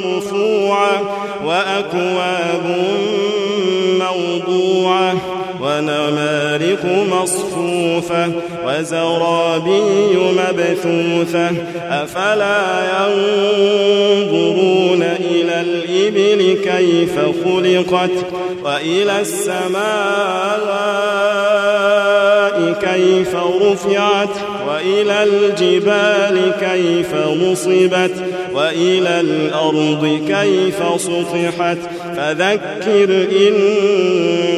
مرفوعة وأكواب موضوعة ونمارق مصفوفة وزرابي مبثوثة أفلا ينظرون إلى الإبل كيف خلقت وإلى السماء كيف رفعت وإلى الجبال كيف نصبت وإلى الأرض كيف سطحت فذكر إنما